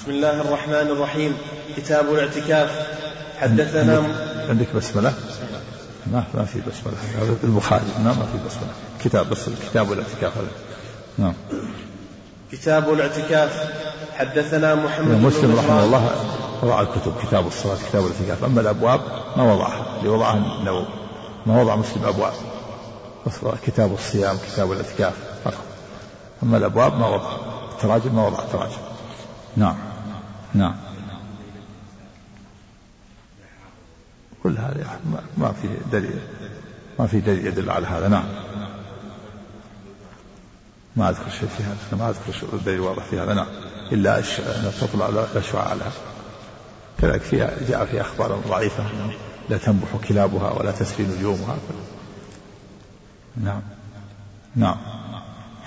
بسم الله الرحمن الرحيم. كتاب الاعتكاف. حدثنا عندك, بسملة؟ ما ما في بسملة. هذا البخاري. ما في بسملة. كتاب بس الكتاب والاعتكاف هذا نعم. كتاب الاعتكاف. حدثنا محمد يعني بن مسلم رحمه. الله وضع الكتب كتاب الصلاة كتاب الاعتكاف. أما الأبواب ما وضعها اللي وضعها النووي. ما وضع مسلم أبواب. كتاب الصيام كتاب الاعتكاف. فقط. أما الأبواب ما وضع. التراجم ما وضع التراجم. نعم. نعم. كل هذا ما- في دليل ما في دليل يدل على هذا نعم. ما أذكر شيء في هذا ما أذكر دليل واضح في هذا نعم. إلا تطلع الأشعاع لها. كذلك فيها جاء في أخبار ضعيفة لا تنبح كلابها ولا تسري نجومها. نعم. نعم.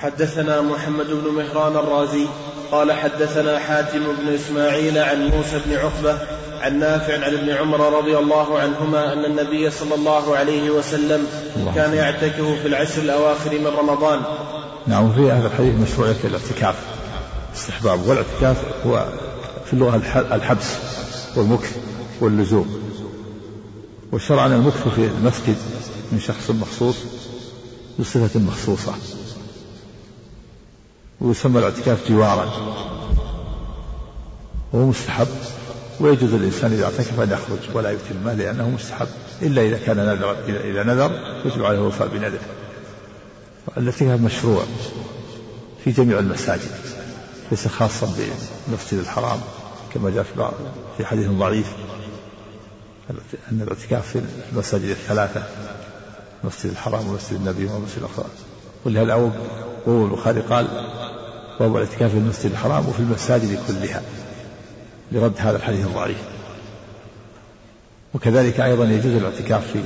حدثنا محمد بن مهران الرازي قال حدثنا حاتم بن إسماعيل عن موسى بن عقبة عن نافع عن ابن عمر رضي الله عنهما أن النبي صلى الله عليه وسلم كان يعتكف في العشر الأواخر من رمضان. نعم وفي هذا الحديث مشروعية الاعتكاف استحباب والاعتكاف هو في اللغة الح- الحبس والمكث واللزوم. وشرعا المكث في المسجد من شخص مخصوص بصفة مخصوصة. ويسمى الاعتكاف جوارا. وهو مستحب ويجوز للإنسان إذا اعتكف أن يخرج ولا يتمه لأنه مستحب إلا إذا كان نذر إذا نذر يجب عليه الوفاء بنذره الاعتكاف مشروع في جميع المساجد ليس خاصا بالمسجد الحرام كما جاء في بعض في حديث ضعيف أن الاعتكاف في المساجد الثلاثة المسجد الحرام ومسجد النبي ومسجد الأخرى ولهذا أبو البخاري قال باب الاعتكاف في المسجد الحرام وفي المساجد كلها لرد هذا الحديث الضعيف. وكذلك أيضا يجوز الاعتكاف في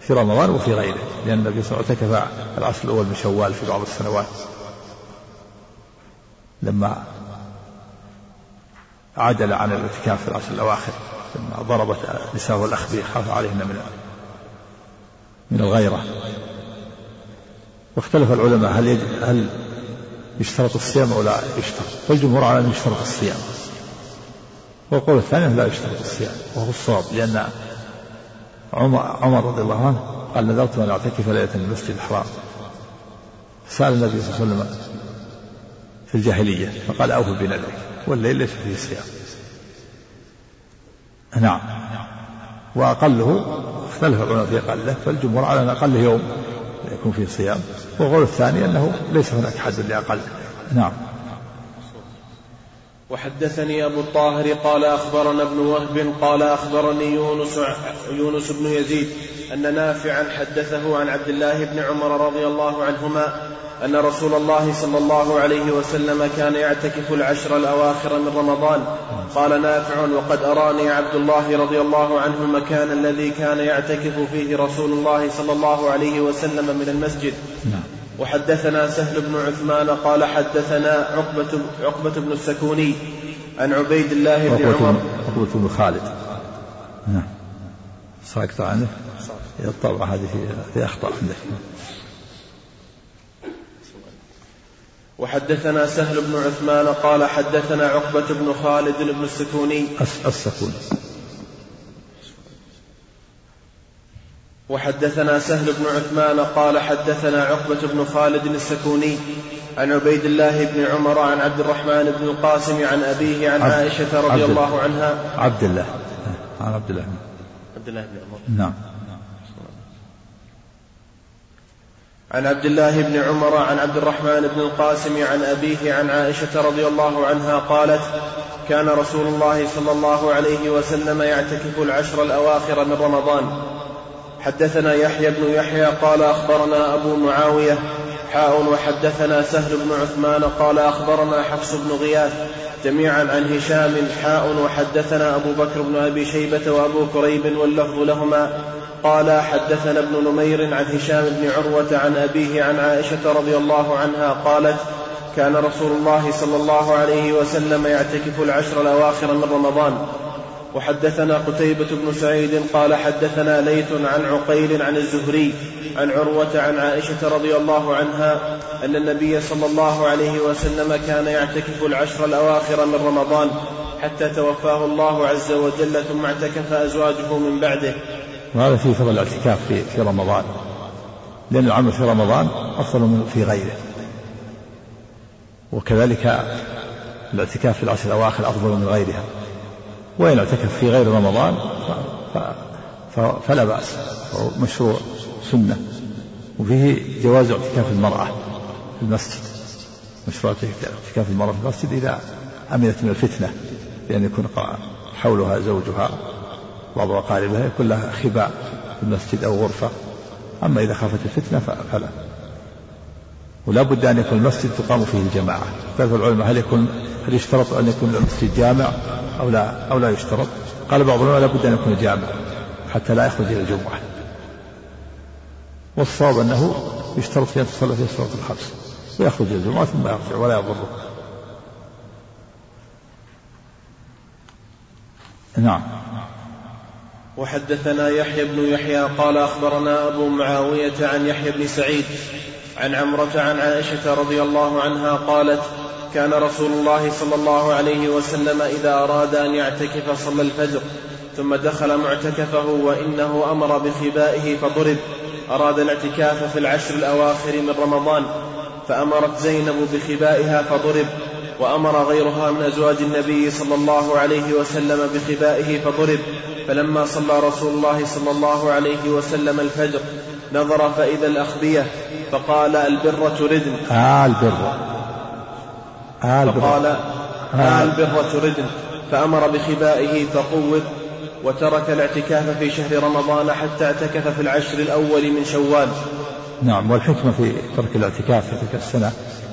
في رمضان وفي غيره لأن النبي صلى الله عليه وسلم اعتكف الأول من شوال في بعض السنوات. لما عدل عن الاعتكاف في العشر الأواخر لما ضربت نساءه الأخبير خاف عليهن من من الغيرة. واختلف العلماء هل يجب هل يشترط الصيام أو لا يشترط. والجمهور على أن يشترط الصيام. والقول الثاني لا يشترط الصيام وهو الصواب لأن عمر, عمر رضي الله عنه قال نذرت أن أعتكف ليلة المسجد الحرام. سأل النبي صلى الله عليه وسلم في الجاهلية فقال أوفوا بنذرك والليل ليس فيه صيام. نعم. وأقله اختلف العلماء في أقله فالجمهور على أن أقله يوم. يكون فيه صيام. والقول الثاني أنه ليس هناك حد لأقل. نعم. وحدثني أبو الطاهر قال أخبرنا ابن وهب قال أخبرني يونس يونس بن يزيد أن نافعا حدثه عن عبد الله بن عمر رضي الله عنهما أن رسول الله صلى الله عليه وسلم كان يعتكف العشر الأواخر من رمضان. قال نافع وقد أراني عبد الله رضي الله عنه المكان الذي كان يعتكف فيه رسول الله صلى الله عليه وسلم من المسجد. نعم. وحدثنا سهل بن عثمان قال حدثنا عقبة, عقبة بن السكوني عن عبيد الله بن عمر. عقبة بن خالد. نعم. ساقط عنه؟ الطبعة هذه في في أخطاء عندك وحدثنا سهل بن عثمان قال حدثنا عقبة بن خالد بن السكوني. الس- السكون وحدثنا سهل بن عثمان قال حدثنا عقبة بن خالد السكوني عن عبيد الله بن عمر عن عبد الرحمن بن القاسم عن أبيه عن عبد- عائشة رضي عبد- الله عنها. عبد الله. عن عبد الله عبد الله بن عمر. نعم. عن عبد الله بن عمر عن عبد الرحمن بن القاسم عن أبيه عن عائشة رضي الله عنها قالت كان رسول الله صلى الله عليه وسلم يعتكف العشر الأواخر من رمضان. حدثنا يحيى بن يحيى قال أخبرنا أبو معاوية حاء وحدثنا سهل بن عثمان قال أخبرنا حفص بن غياث جميعا عن هشام حاء وحدثنا أبو بكر بن أبي شيبة وأبو كريب واللفظ لهما قال حدثنا ابن نمير عن هشام بن عروة عن أبيه عن عائشة رضي الله عنها قالت كان رسول الله صلى الله عليه وسلم يعتكف العشر الأواخر من رمضان. وحدثنا قتيبة بن سعيد قال حدثنا ليث عن عقيل عن الزهري عن عروة عن عائشة رضي الله عنها أن النبي صلى الله عليه وسلم كان يعتكف العشر الأواخر من رمضان حتى توفاه الله عز وجل ثم اعتكف أزواجه من بعده. وهذا فيه فضل الاعتكاف في, في رمضان. لأن العمل في رمضان أفضل من في غيره. وكذلك الاعتكاف في العشر الأواخر أفضل من غيرها. وإن اعتكف في غير رمضان. فلا بأس. مشروع سنة. وفيه جواز اعتكاف المرأة في المسجد. مشروع اعتكاف المرأة في المسجد إذا أمنت من الفتنة بأن يكون حولها زوجها بعض أقاربها يكون لها خباء في المسجد أو غرفة. أما إذا خافت الفتنة فلا. ولا بد أن يكون المسجد تقام فيه الجماعة. اختلف العلماء هل يكون هل يشترط أن يكون المسجد جامع أو لا أو لا يشترط؟ قال بعض العلماء لا بد أن يكون جامع حتى لا يخرج إلى الجمعة. والصواب أنه يشترط في أن تصلى في الصلاة الخمس. ويخرج إلى الجمعة ثم يرجع ولا يضره. نعم. وحدثنا يحيى بن يحيى قال أخبرنا أبو معاوية عن يحيى بن سعيد عن عمرة عن عائشة رضي الله عنها قالت كان رسول الله صلى الله عليه وسلم إذا أراد أن يعتكف صلى الفجر ثم دخل معتكفه وإنه أمر بخبائه فضرب أراد الاعتكاف في العشر الأواخر من رمضان فأمرت زينب بخبائها فضرب وأمر غيرها من أزواج النبي صلى الله عليه وسلم بخبائه فضرب. فلما صلى رسول الله صلى الله عليه وسلم الفجر نظر فإذا الأخبية فقال البر تردن. آه البر. آه البر. فقال آه البر تردن. فأمر بخبائه فقوض وترك الاعتكاف في شهر رمضان حتى اعتكف في العشر الأول من شوال. نعم والحكمة في ترك الاعتكاف في تلك السنة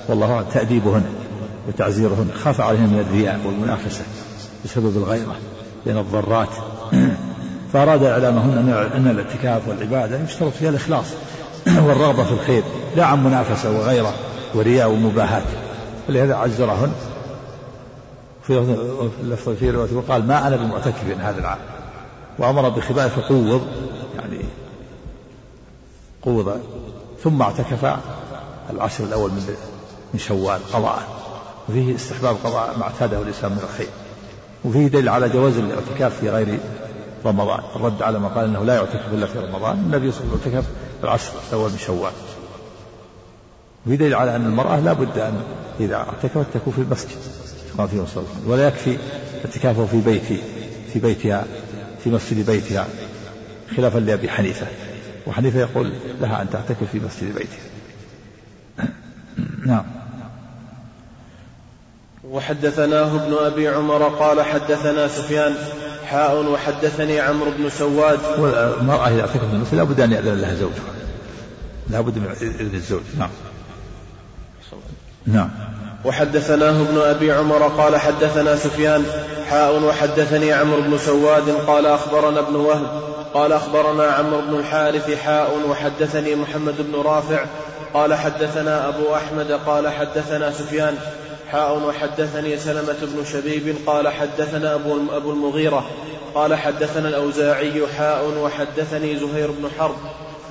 والله تأديبهن. وتعزيرهن خاف عليهن من الرياء والمنافسة بسبب الغيرة بين الضرات. فأراد إعلامهن أن الاعتكاف والعبادة يشترط فيها الإخلاص والرغبة في الخير لا عن منافسة وغيرة ورياء ومباهات ولهذا عزرهن في اللفظ في رواية قال ما أنا بمعتكف هذا العام وأمر بخباء فقوض يعني قوض ثم اعتكف العشر الأول من من شوال قضاء. وفيه استحباب قضاء ما اعتاده الإسلام من الخير. وفيه دليل على جواز الاعتكاف في غير رمضان. الرد على ما قال إنه لا يعتكف إلا في رمضان. النبي صلى الله عليه وسلم اعتكف العشر الأول من شوال. وفي دليل على أن المرأة لا بد أن إذا اعتكفت تكون في المسجد كما في صلى ولا يكفي اعتكافه في بيت في بيتها في مسجد بيتها خلافا لأبي حنيفة. وحنيفة يقول لها أن تعتكف في مسجد بيتها. نعم. وحدثناه ابن أبي عمر قال حدثنا سفيان حاء وحدثني عمرو بن سواد. المرأة إذا اعتكفت من المسجد لابد أن يأذن لها زوجها. لابد من إذن الزوج. نعم. نعم. وحدثناه ابن أبي عمر قال حدثنا سفيان حاء وحدثني عمرو بن سواد قال أخبرنا ابن وهب قال أخبرنا عمرو بن الحارث حاء وحدثني محمد بن رافع قال حدثنا أبو أحمد قال حدثنا سفيان حاء وحدثني سلمة بن شبيب قال حدثنا أبو, أبو المغيرة قال حدثنا الأوزاعي حاء وحدثني زهير بن حرب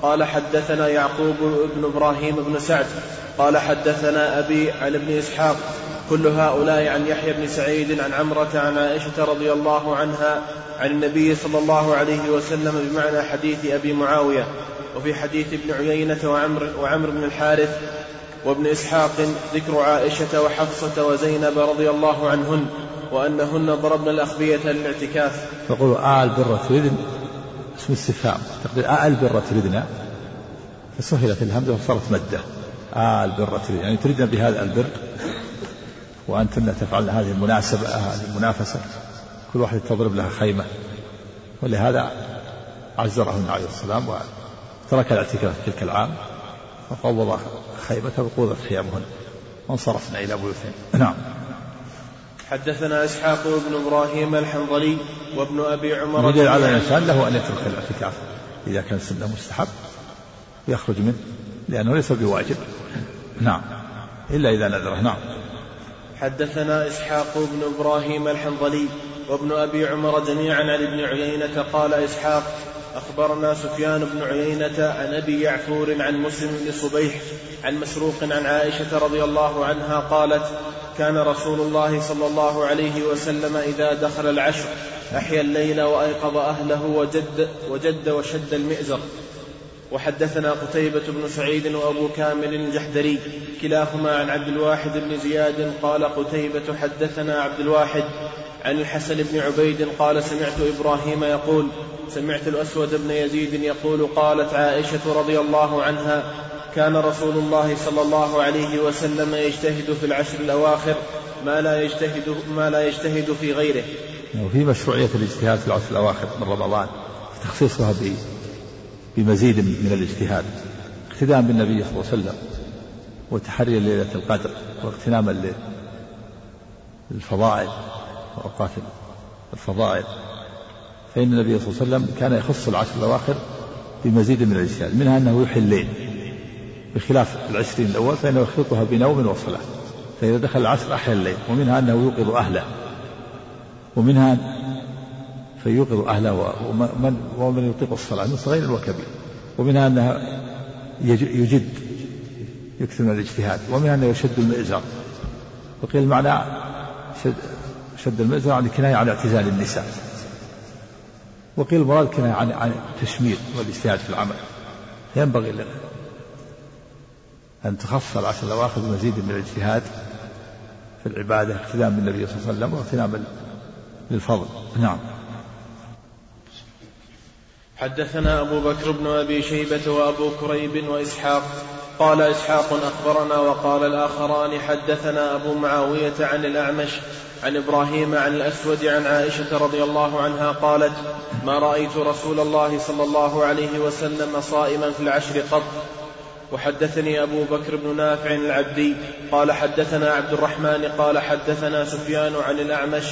قال حدثنا يعقوب بن إبراهيم بن سعد قال حدثنا أبي عن ابن إسحاق كل هؤلاء عن يحيى بن سعيد عن عمرة عن عائشة رضي الله عنها عن النبي صلى الله عليه وسلم بمعنى حديث أبي معاوية وفي حديث ابن عيينة وعمر, وعمر بن الحارث وابن إسحاق ذكر عائشة وحفصة وزينب رضي الله عنهن وأنهن ضربن الأخبية للاعتكاف. فقولوا آل بر تريدن اسم استفهام. تقدير آل بر تريدنا فسهلت الهمزة وصارت مدة. آل بر تريدن. يعني تريدن بهذا البر وأنتن تفعلن هذه المناسبة هذه المنافسة. كل واحد تضرب لها خيمة. ولهذا عزرهن عليه السلام وترك الاعتكاف تلك العام وفوض خيبة وقوضت خيامهن وانصرفنا إلى بيوتهن نعم. حدثنا إسحاق بن إبراهيم الحنظلي وابن أبي عمر يدل على الإنسان له أن يترك الاعتكاف إذا كان سنة مستحب يخرج منه لأنه ليس بواجب. نعم. إلا إذا نذره. نعم. حدثنا إسحاق بن إبراهيم الحنظلي وابن أبي عمر جميعا عن ابن عيينة قال إسحاق أخبرنا سفيان بن عيينة عن أبي يعفور عن مسلم بن صبيح عن مسروق عن عائشة رضي الله عنها قالت كان رسول الله صلى الله عليه وسلم إذا دخل العشر أحيا الليل وأيقظ أهله وجد, وجد وشد المئزر. وحدثنا قتيبة بن سعيد وأبو كامل الجحدري كلاهما عن عبد الواحد بن زياد قال قتيبة حدثنا عبد الواحد عن الحسن بن عبيد قال سمعت إبراهيم يقول سمعت الأسود بن يزيد يقول قالت عائشة رضي الله عنها كان رسول الله صلى الله عليه وسلم يجتهد في العشر الأواخر ما لا يجتهد ما لا يجتهد في غيره. وفي مشروعية الاجتهاد في العشر الأواخر من رمضان تخصيصها بمزيد من الاجتهاد اقتداء بالنبي صلى الله عليه وسلم وتحري ليلة القدر واغتناما للفضائل وأوقات الفضائل. فإن النبي صلى الله عليه وسلم كان يخص العشر الأواخر بمزيد من الاجتهاد منها أنه يحيي الليل بخلاف العشرين الأول فإنه يخلطها بنوم وصلاة فإذا دخل العصر أحيا الليل ومنها أنه يوقظ أهله ومنها فيوقظ أهله ومن, ومن يطيق الصلاة من صغير وكبير. ومنها أنها يجد يكثر من الاجتهاد. ومنها أنه يشد المئزر. وقيل معنى شد, شد المئزر يعني كناية عن اعتزال النساء. وقيل المراد كناية عن عن التشمير والاجتهاد في العمل. ينبغي أن تخصص العشر الأواخر بمزيد من الاجتهاد في العبادة اقتداء بالنبي صلى الله عليه وسلم واغتنام للفضل نعم. حدثنا أبو بكر بن أبي شيبة وأبو كريب وإسحاق. قال إسحاق أخبرنا وقال الآخران حدثنا أبو معاوية عن الأعمش عن إبراهيم عن الأسود عن عائشة رضي الله عنها قالت ما رأيت رسول الله صلى الله عليه وسلم صائما في العشر قط وحدثني أبو بكر بن نافع العبدي قال حدثنا عبد الرحمن قال حدثنا سفيان عن الأعمش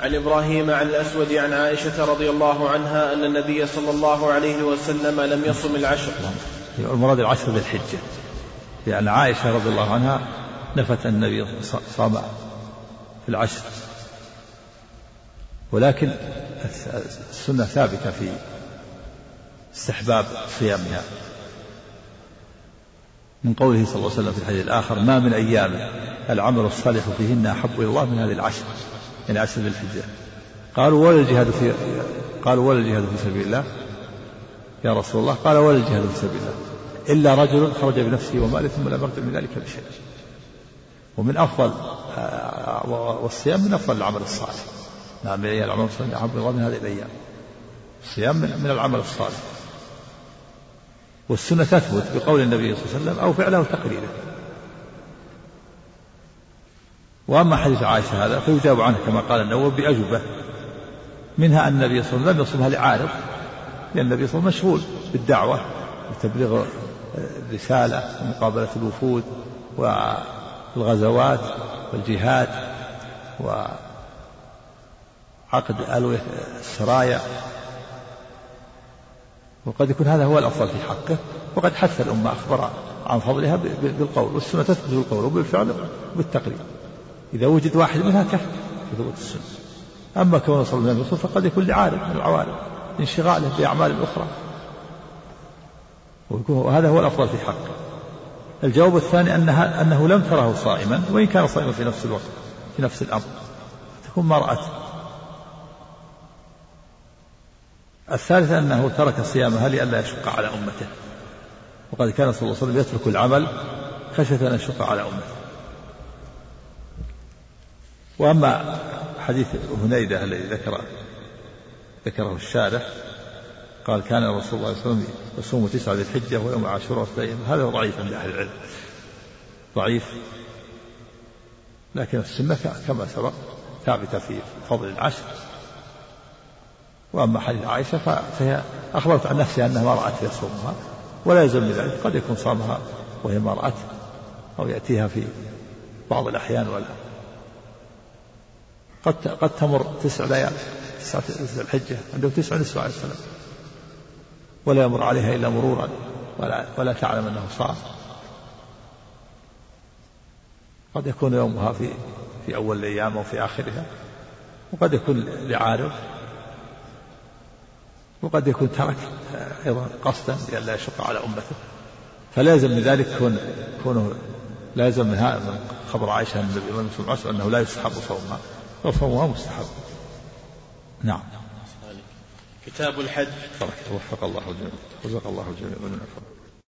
عن إبراهيم عن الأسود عن عائشة رضي الله عنها أن النبي صلى الله عليه وسلم لم يصم العشر. المراد العشر ذي الحجة لأن عائشة رضي الله عنها نفت النبي صام في العشر. ولكن السنة ثابتة في استحباب صيامها. من قوله صلى الله عليه وسلم في الحديث الآخر ما من أيام العمل الصالح فيهن أحب إلى الله من هذه العشر. من عشر ذي الحجة. قالوا ولا الجهاد في قالوا ولا الجهاد في سبيل الله. يا رسول الله قال ولا الجهاد في سبيل الله. إلا رجل خرج بنفسه وماله ثم لم من ذلك بشيء. ومن أفضل آه، والصيام من أفضل العمل الصالح. نعم العمل الصالح. أحب الله من هذه الأيام. الصيام من العمل الصالح. والسنة تثبت بقول النبي صلى الله عليه وسلم أو فعله تقريره وأما حديث عائشة هذا فيجاب عنه كما قال النووي بأجوبة منها أن النبي صلى الله عليه وسلم لم يصمها لعارض لأن النبي صلى الله عليه وسلم مشغول بالدعوة وتبليغ الرسالة ومقابلة الوفود والغزوات والجهاد وعقد ألوية السرايا. وقد يكون هذا هو الأفضل في حقه وقد حث الأمة أخبر عن فضلها بالقول والسنة تثبت بالقول وبالفعل وبالتقرير إذا وجد واحد منها كفى ثبوت السنة. أما كونه صلى الله عليه وسلم فقد يكون لعارض من العوارض انشغاله بأعمال أخرى. وهذا هو الأفضل في حقه. الجواب الثاني أنها أنه لم تره صائما وإن كان صائما في نفس الوقت في نفس الأمر. تكون ما رأته الثالث أنه ترك صيامها لئلا يشق على أمته. وقد كان صلى الله عليه وسلم يترك العمل خشية أن يشق على أمته. وأما حديث هنيدة الذي ذكر ذكره الشارح قال كان رسول الله صلى الله عليه وسلم يصوم تسعة ذي الحجة ويوم عاشوراء هذا ضعيف عند أهل العلم. ضعيف لكن السنة كما سبق ثابتة في فضل العشر. وأما حديث عائشة فهي أخبرت عن نفسها أنها ما رأت يصومها ولا يلزم من ذلك. قد يكون صامها وهي ما رأت أو يأتيها في بعض الأحيان ولا قد قد تمر تسع ليال تسعة الحجة عنده تسع نسوة عليه السلام ولا يمر عليها إلا مرورا ولا, ولا تعلم أنه صار. قد يكون يومها في في أول الأيام أو في آخرها وقد يكون لعارف وقد يكون ترك آه، أيضا قصدا لئلا يشق على أمته. فلازم من ذلك كون كونه لازم من خبر عائشة من الإمام بن أنه لا يسحب صومها. وفهمها مستحب. نعم. كتاب الحج. وفق الله جميعا رزق الله جميعا من الفضل